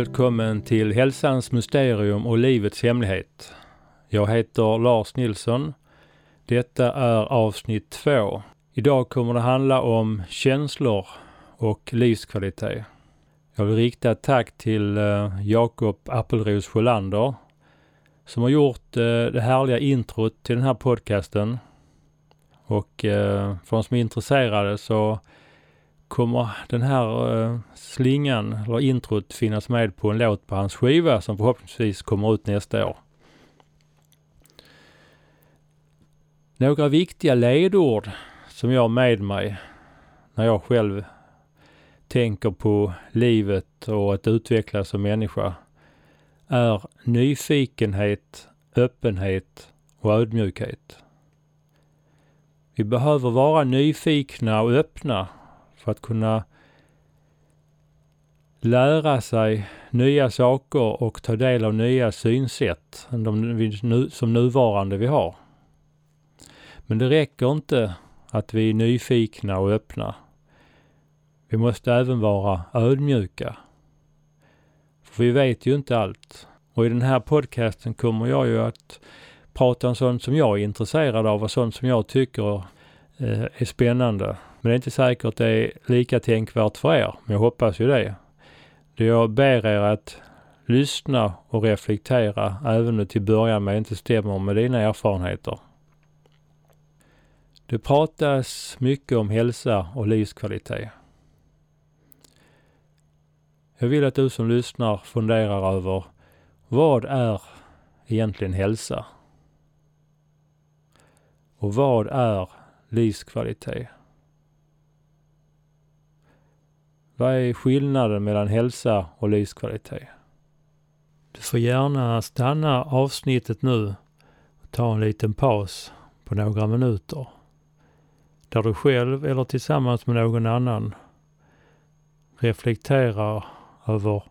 Välkommen till Hälsans mysterium och livets hemlighet. Jag heter Lars Nilsson. Detta är avsnitt två. Idag kommer det handla om känslor och livskvalitet. Jag vill rikta ett tack till eh, Jakob Appelros Sjölander som har gjort eh, det härliga introt till den här podcasten. Och eh, för de som är intresserade så kommer den här uh, slingan, eller introt, finnas med på en låt på hans skiva som förhoppningsvis kommer ut nästa år. Några viktiga ledord som jag har med mig när jag själv tänker på livet och att utvecklas som människa är nyfikenhet, öppenhet och ödmjukhet. Vi behöver vara nyfikna och öppna för att kunna lära sig nya saker och ta del av nya synsätt än de som nuvarande vi har. Men det räcker inte att vi är nyfikna och öppna. Vi måste även vara ödmjuka. För vi vet ju inte allt. Och i den här podcasten kommer jag ju att prata om sånt som jag är intresserad av och sånt som jag tycker eh, är spännande. Men det är inte säkert att det är lika tänkvärt för er, men jag hoppas ju det. Då jag ber er att lyssna och reflektera även om det till början med inte stämmer med dina erfarenheter. Det pratas mycket om hälsa och livskvalitet. Jag vill att du som lyssnar funderar över vad är egentligen hälsa? Och vad är livskvalitet? Vad är skillnaden mellan hälsa och livskvalitet? Du får gärna stanna avsnittet nu och ta en liten paus på några minuter. Där du själv eller tillsammans med någon annan reflekterar över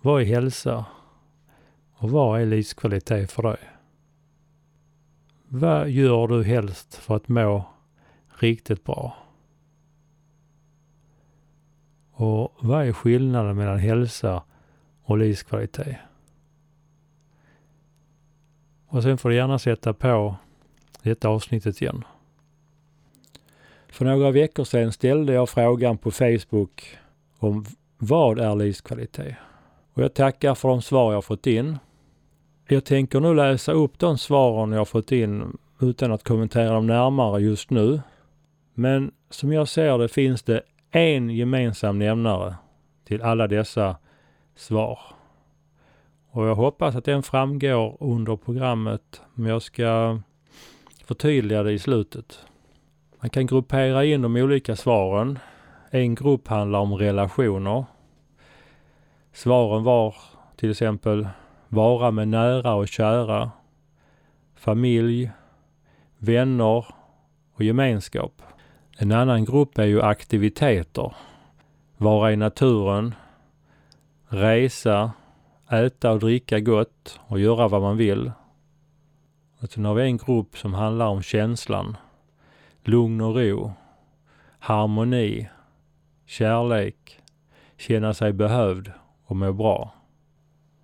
vad är hälsa och vad är livskvalitet för dig? Vad gör du helst för att må riktigt bra? Och vad är skillnaden mellan hälsa och livskvalitet? Och sen får du gärna sätta på detta avsnittet igen. För några veckor sedan ställde jag frågan på Facebook om vad är livskvalitet? Och jag tackar för de svar jag fått in. Jag tänker nu läsa upp de svaren jag fått in utan att kommentera dem närmare just nu. Men som jag ser det finns det en gemensam nämnare till alla dessa svar. Och jag hoppas att den framgår under programmet, men jag ska förtydliga det i slutet. Man kan gruppera in de olika svaren. En grupp handlar om relationer. Svaren var till exempel vara med nära och kära, familj, vänner och gemenskap. En annan grupp är ju aktiviteter. Vara i naturen, resa, äta och dricka gott och göra vad man vill. Och sen har vi en grupp som handlar om känslan. Lugn och ro, harmoni, kärlek, känna sig behövd och må bra.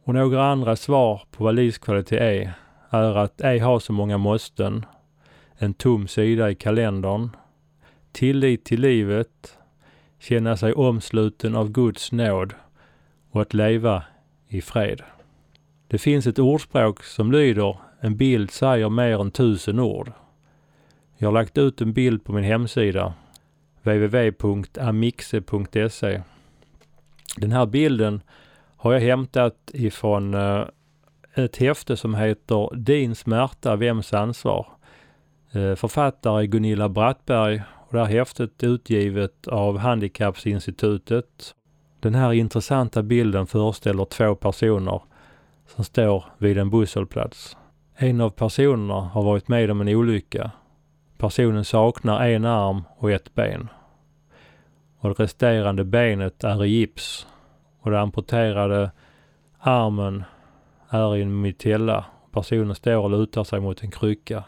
Och några andra svar på vad livskvalitet är, är att ej ha så många måsten, en tom sida i kalendern, tillit till livet, känna sig omsluten av Guds nåd och att leva i fred. Det finns ett ordspråk som lyder en bild säger mer än tusen ord. Jag har lagt ut en bild på min hemsida www.amixe.se. Den här bilden har jag hämtat ifrån eh, ett häfte som heter Din smärta, vems ansvar? Eh, författare Gunilla Brattberg och det här häftet är utgivet av Handikappsinstitutet. Den här intressanta bilden föreställer två personer som står vid en busshållplats. En av personerna har varit med om en olycka. Personen saknar en arm och ett ben. Och det resterande benet är i gips och den amputerade armen är i en mitella. Personen står och lutar sig mot en krycka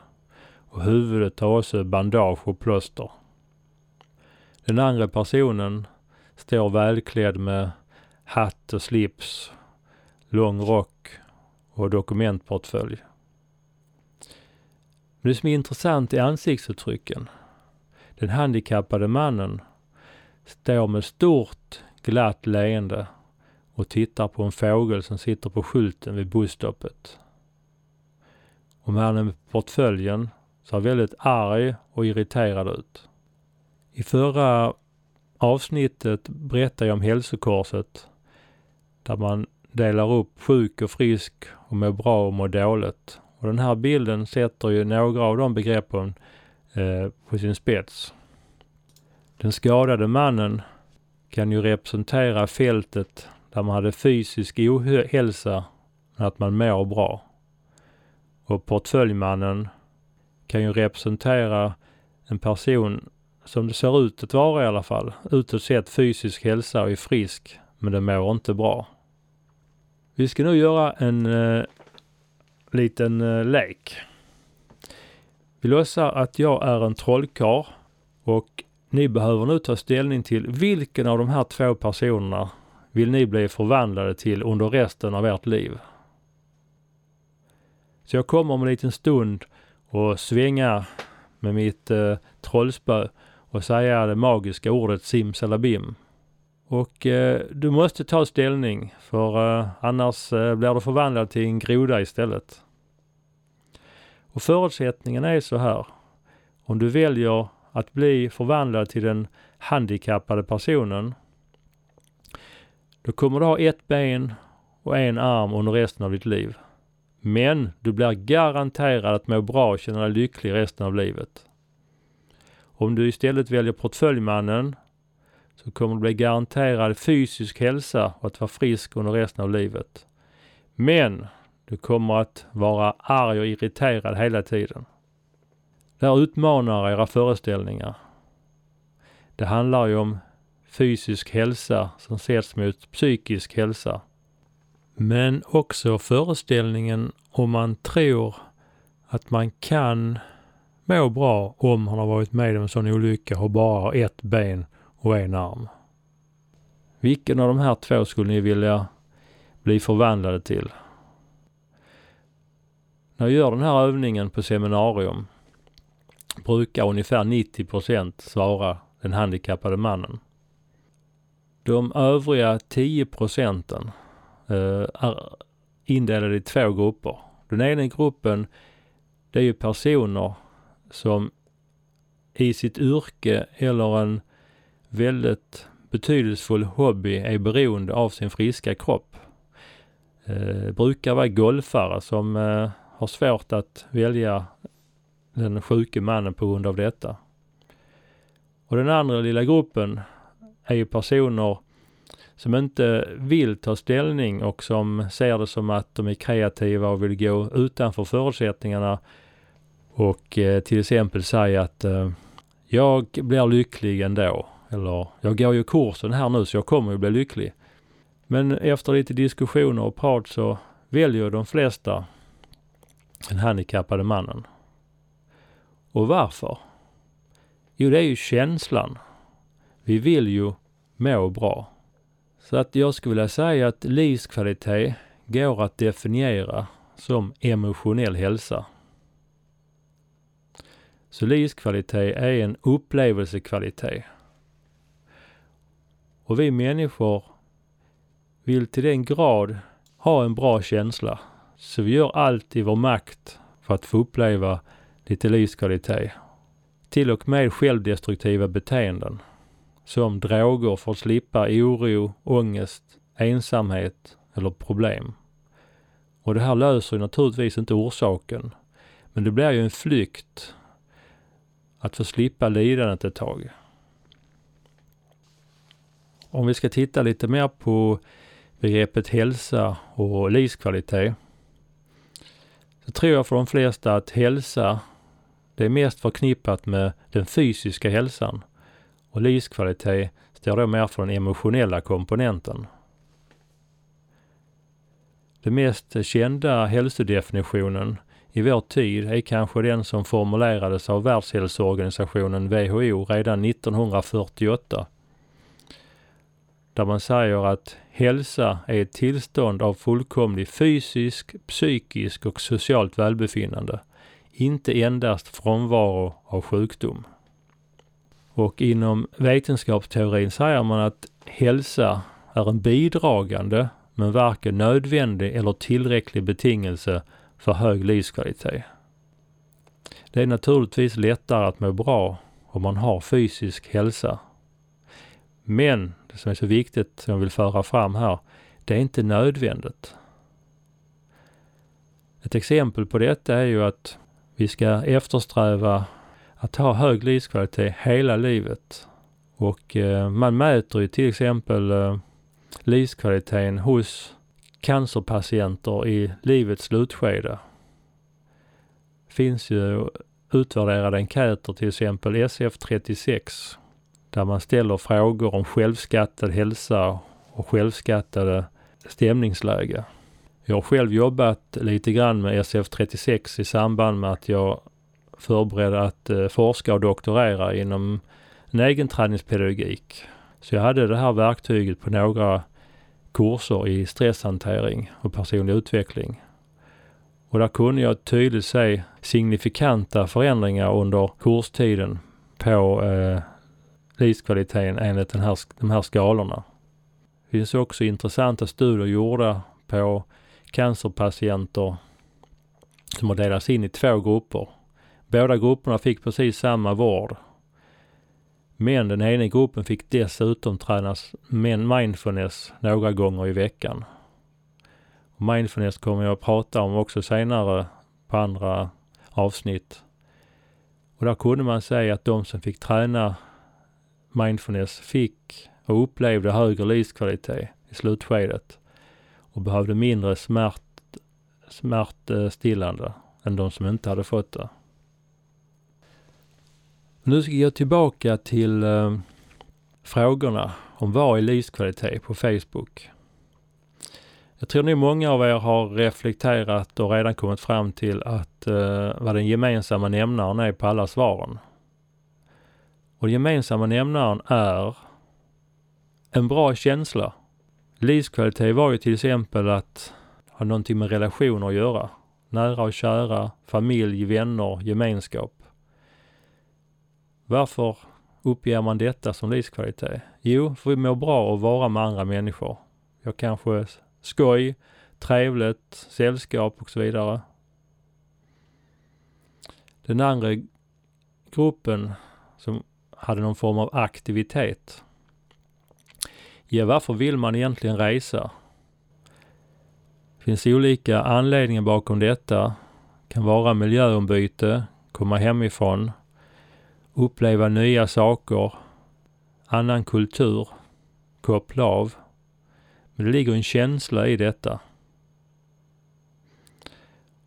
och huvudet har också bandage och plåster. Den andra personen står välklädd med hatt och slips, lång rock och dokumentportfölj. Men det som är intressant är ansiktsuttrycken. Den handikappade mannen står med stort glatt leende och tittar på en fågel som sitter på skylten vid busstoppet. Och mannen med portföljen ser väldigt arg och irriterad ut. I förra avsnittet berättade jag om hälsokorset där man delar upp sjuk och frisk och mår bra och mår dåligt. Och den här bilden sätter ju några av de begreppen eh, på sin spets. Den skadade mannen kan ju representera fältet där man hade fysisk ohälsa men att man mår bra. Och portföljmannen kan ju representera en person som det ser ut att vara i alla fall. Utåt sett fysisk hälsa och är frisk, men den mår inte bra. Vi ska nu göra en eh, liten eh, lek. Vi låtsar att jag är en trollkarl och ni behöver nu ta ställning till vilken av de här två personerna vill ni bli förvandlade till under resten av ert liv. Så jag kommer om en liten stund och svänga med mitt eh, trollspö och säga det magiska ordet simsalabim. Och eh, du måste ta ställning för eh, annars eh, blir du förvandlad till en groda istället. Och förutsättningen är så här. Om du väljer att bli förvandlad till den handikappade personen, då kommer du ha ett ben och en arm under resten av ditt liv. Men du blir garanterad att må bra och känna dig lycklig resten av livet. Om du istället väljer portföljmannen så kommer du bli garanterad fysisk hälsa och att vara frisk under resten av livet. Men du kommer att vara arg och irriterad hela tiden. Det här utmanar era föreställningar. Det handlar ju om fysisk hälsa som sätts mot psykisk hälsa. Men också föreställningen om man tror att man kan må bra om han har varit med om en sån olycka och bara har ett ben och en arm. Vilken av de här två skulle ni vilja bli förvandlade till? När jag gör den här övningen på seminarium brukar ungefär 90 procent svara den handikappade mannen. De övriga 10 procenten eh, är indelade i två grupper. Den ena gruppen, det är ju personer som i sitt yrke eller en väldigt betydelsefull hobby är beroende av sin friska kropp. Eh, brukar vara golfare som eh, har svårt att välja den sjuke mannen på grund av detta. Och den andra lilla gruppen är ju personer som inte vill ta ställning och som ser det som att de är kreativa och vill gå utanför förutsättningarna och eh, till exempel säga att eh, jag blir lycklig ändå. Eller jag går ju kursen här nu så jag kommer ju bli lycklig. Men efter lite diskussioner och prat så väljer de flesta den handikappade mannen. Och varför? Jo, det är ju känslan. Vi vill ju må bra. Så att jag skulle vilja säga att livskvalitet går att definiera som emotionell hälsa. Så livskvalitet är en upplevelsekvalitet. Och vi människor vill till den grad ha en bra känsla. Så vi gör allt i vår makt för att få uppleva lite livskvalitet. Till och med självdestruktiva beteenden. Som droger för att slippa oro, ångest, ensamhet eller problem. Och det här löser naturligtvis inte orsaken. Men det blir ju en flykt att få slippa lidandet ett tag. Om vi ska titta lite mer på begreppet hälsa och livskvalitet så tror jag för de flesta att hälsa det är mest förknippat med den fysiska hälsan och livskvalitet står då mer för den emotionella komponenten. Den mest kända hälsodefinitionen i vår tid är kanske den som formulerades av Världshälsoorganisationen WHO redan 1948. där man säger att hälsa är ett tillstånd av fullkomlig fysisk, psykisk och socialt välbefinnande. Inte endast frånvaro av sjukdom. Och inom vetenskapsteorin säger man att hälsa är en bidragande men varken nödvändig eller tillräcklig betingelse för hög livskvalitet. Det är naturligtvis lättare att må bra om man har fysisk hälsa. Men det som är så viktigt som jag vill föra fram här, det är inte nödvändigt. Ett exempel på detta är ju att vi ska eftersträva att ha hög livskvalitet hela livet. Och eh, man mäter ju till exempel eh, livskvaliteten hos cancerpatienter i livets slutskede. finns ju utvärderade enkäter, till exempel SF36, där man ställer frågor om självskattad hälsa och självskattade stämningsläge. Jag har själv jobbat lite grann med SF36 i samband med att jag förberedde att eh, forska och doktorera inom en egen träningspedagogik. Så jag hade det här verktyget på några kurser i stresshantering och personlig utveckling. Och där kunde jag tydligt se signifikanta förändringar under kurstiden på eh, livskvaliteten enligt den här, de här skalorna. Det finns också intressanta studier gjorda på cancerpatienter som har delats in i två grupper. Båda grupperna fick precis samma vård. Men den ena gruppen fick dessutom tränas med mindfulness några gånger i veckan. Mindfulness kommer jag att prata om också senare på andra avsnitt. Och där kunde man säga att de som fick träna mindfulness fick och upplevde högre livskvalitet i slutskedet och behövde mindre smärt, smärtstillande än de som inte hade fått det. Nu ska jag tillbaka till eh, frågorna om vad är livskvalitet på Facebook. Jag tror nog många av er har reflekterat och redan kommit fram till att eh, vad den gemensamma nämnaren är på alla svaren. Och den gemensamma nämnaren är en bra känsla. Livskvalitet var ju till exempel att ha någonting med relationer att göra. Nära och kära, familj, vänner, gemenskap. Varför uppger man detta som livskvalitet? Jo, för vi mår bra av att vara med andra människor. Jag kanske skoj, trevligt, sällskap och så vidare. Den andra gruppen som hade någon form av aktivitet. Ja, varför vill man egentligen resa? Det finns olika anledningar bakom detta. Det kan vara miljöombyte, komma hemifrån, uppleva nya saker, annan kultur, koppla av. Men det ligger en känsla i detta.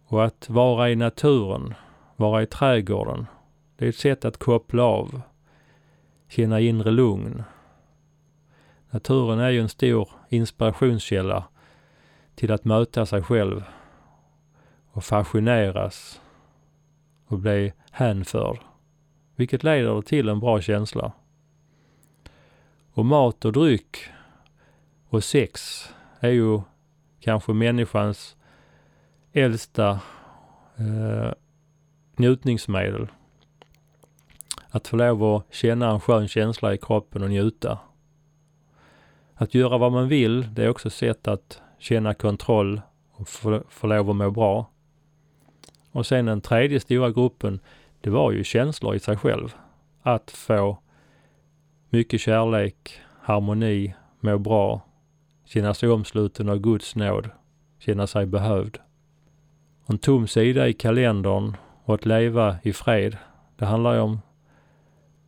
Och att vara i naturen, vara i trädgården, det är ett sätt att koppla av, känna inre lugn. Naturen är ju en stor inspirationskälla till att möta sig själv och fascineras och bli hänförd, vilket leder till en bra känsla. Och mat och dryck och sex är ju kanske människans äldsta eh, njutningsmedel. Att få lov att känna en skön känsla i kroppen och njuta. Att göra vad man vill, det är också ett sätt att känna kontroll och få, få lov att må bra. Och sen den tredje stora gruppen, det var ju känslor i sig själv. Att få mycket kärlek, harmoni, må bra, känna sig omsluten av Guds nåd, känna sig behövd. En tom sida i kalendern och att leva i fred, det handlar ju om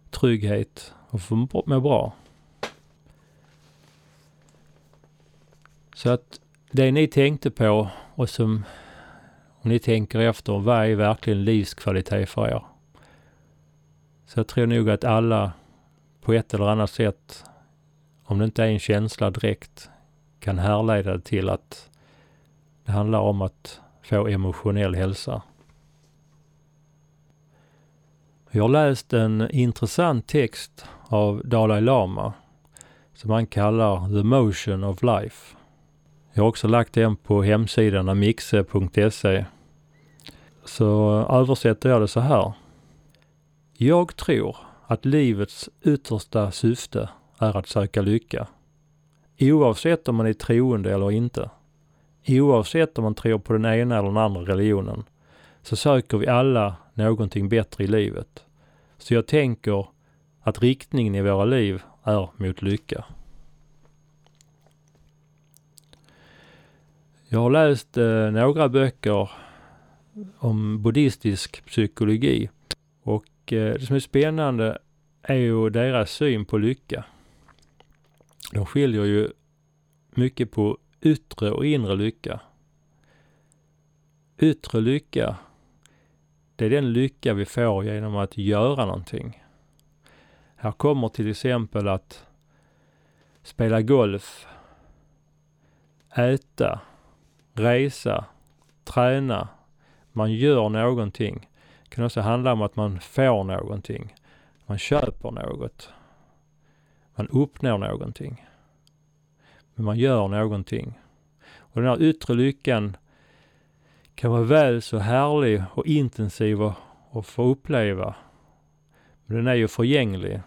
trygghet och få må bra. Så att det ni tänkte på och som om ni tänker efter, vad är verkligen livskvalitet för er? Så jag tror nog att alla på ett eller annat sätt, om det inte är en känsla direkt, kan härleda det till att det handlar om att få emotionell hälsa. Jag har läst en intressant text av Dalai Lama som han kallar The Motion of Life. Jag har också lagt den på hemsidan amixe.se. Så översätter jag det så här. Jag tror att livets yttersta syfte är att söka lycka. Oavsett om man är troende eller inte. Oavsett om man tror på den ena eller den andra religionen så söker vi alla någonting bättre i livet. Så jag tänker att riktningen i våra liv är mot lycka. Jag har läst eh, några böcker om buddhistisk psykologi och eh, det som är spännande är ju deras syn på lycka. De skiljer ju mycket på yttre och inre lycka. Yttre lycka, det är den lycka vi får genom att göra någonting. Här kommer till exempel att spela golf, äta, resa, träna. Man gör någonting. Det kan också handla om att man får någonting. Man köper något. Man uppnår någonting. Men man gör någonting. Och den här yttre lyckan kan vara väl så härlig och intensiv att få uppleva. Men den är ju förgänglig.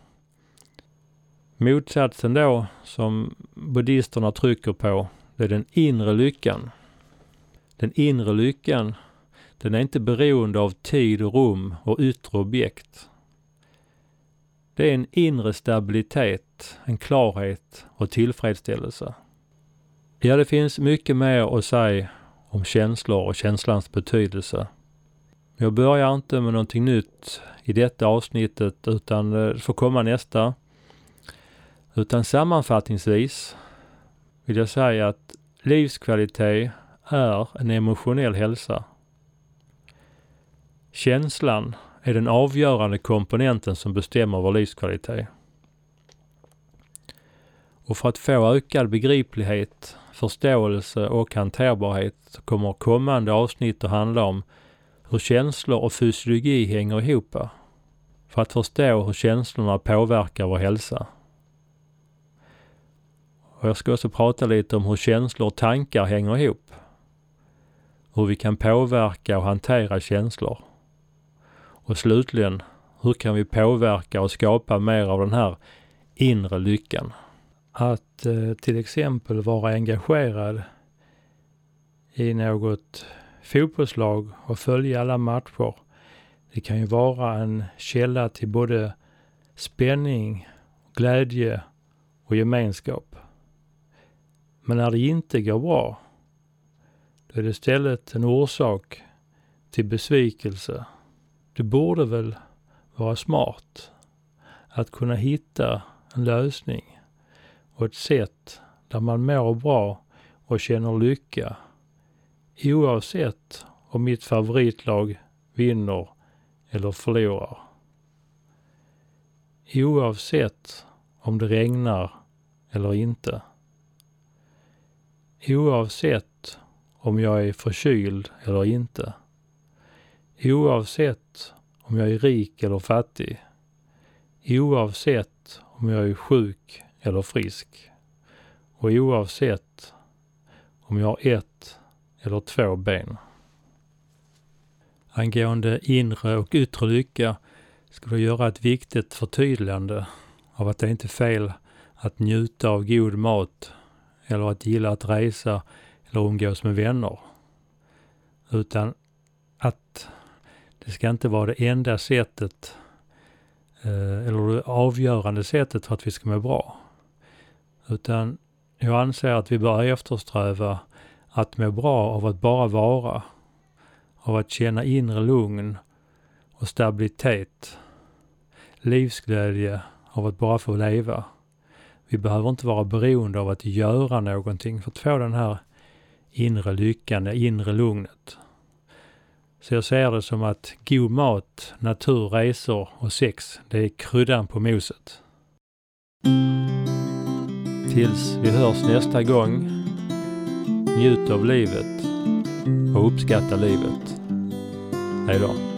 Motsatsen då, som buddhisterna trycker på, det är den inre lyckan. Den inre lyckan, den är inte beroende av tid och rum och yttre objekt. Det är en inre stabilitet, en klarhet och tillfredsställelse. Ja, det finns mycket mer att säga om känslor och känslans betydelse. Jag börjar inte med någonting nytt i detta avsnittet utan eh, det får komma nästa. Utan sammanfattningsvis vill jag säga att livskvalitet är en emotionell hälsa. Känslan är den avgörande komponenten som bestämmer vår livskvalitet. Och för att få ökad begriplighet, förståelse och hanterbarhet kommer kommande avsnitt att handla om hur känslor och fysiologi hänger ihop. För att förstå hur känslorna påverkar vår hälsa. Och jag ska också prata lite om hur känslor och tankar hänger ihop. Hur vi kan påverka och hantera känslor. Och slutligen, hur kan vi påverka och skapa mer av den här inre lyckan? Att eh, till exempel vara engagerad i något fotbollslag och följa alla matcher. Det kan ju vara en källa till både spänning, glädje och gemenskap. Men när det inte går bra, då är det istället en orsak till besvikelse. Det borde väl vara smart att kunna hitta en lösning och ett sätt där man mår bra och känner lycka oavsett om mitt favoritlag vinner eller förlorar. Oavsett om det regnar eller inte. Oavsett om jag är förkyld eller inte. Oavsett om jag är rik eller fattig. Oavsett om jag är sjuk eller frisk. Och oavsett om jag har ett eller två ben. Angående inre och yttre lycka ska du göra ett viktigt förtydligande av att det inte är fel att njuta av god mat eller att gilla att resa eller umgås med vänner. Utan det ska inte vara det enda sättet eh, eller det avgörande sättet för att vi ska må bra. Utan jag anser att vi bör eftersträva att må bra av att bara vara. Av att känna inre lugn och stabilitet. Livsglädje av att bara få leva. Vi behöver inte vara beroende av att göra någonting för att få den här inre lyckan, det inre lugnet. Så jag ser det som att god mat, natur, resor och sex, det är kryddan på moset. Tills vi hörs nästa gång, njut av livet och uppskatta livet. Hej då.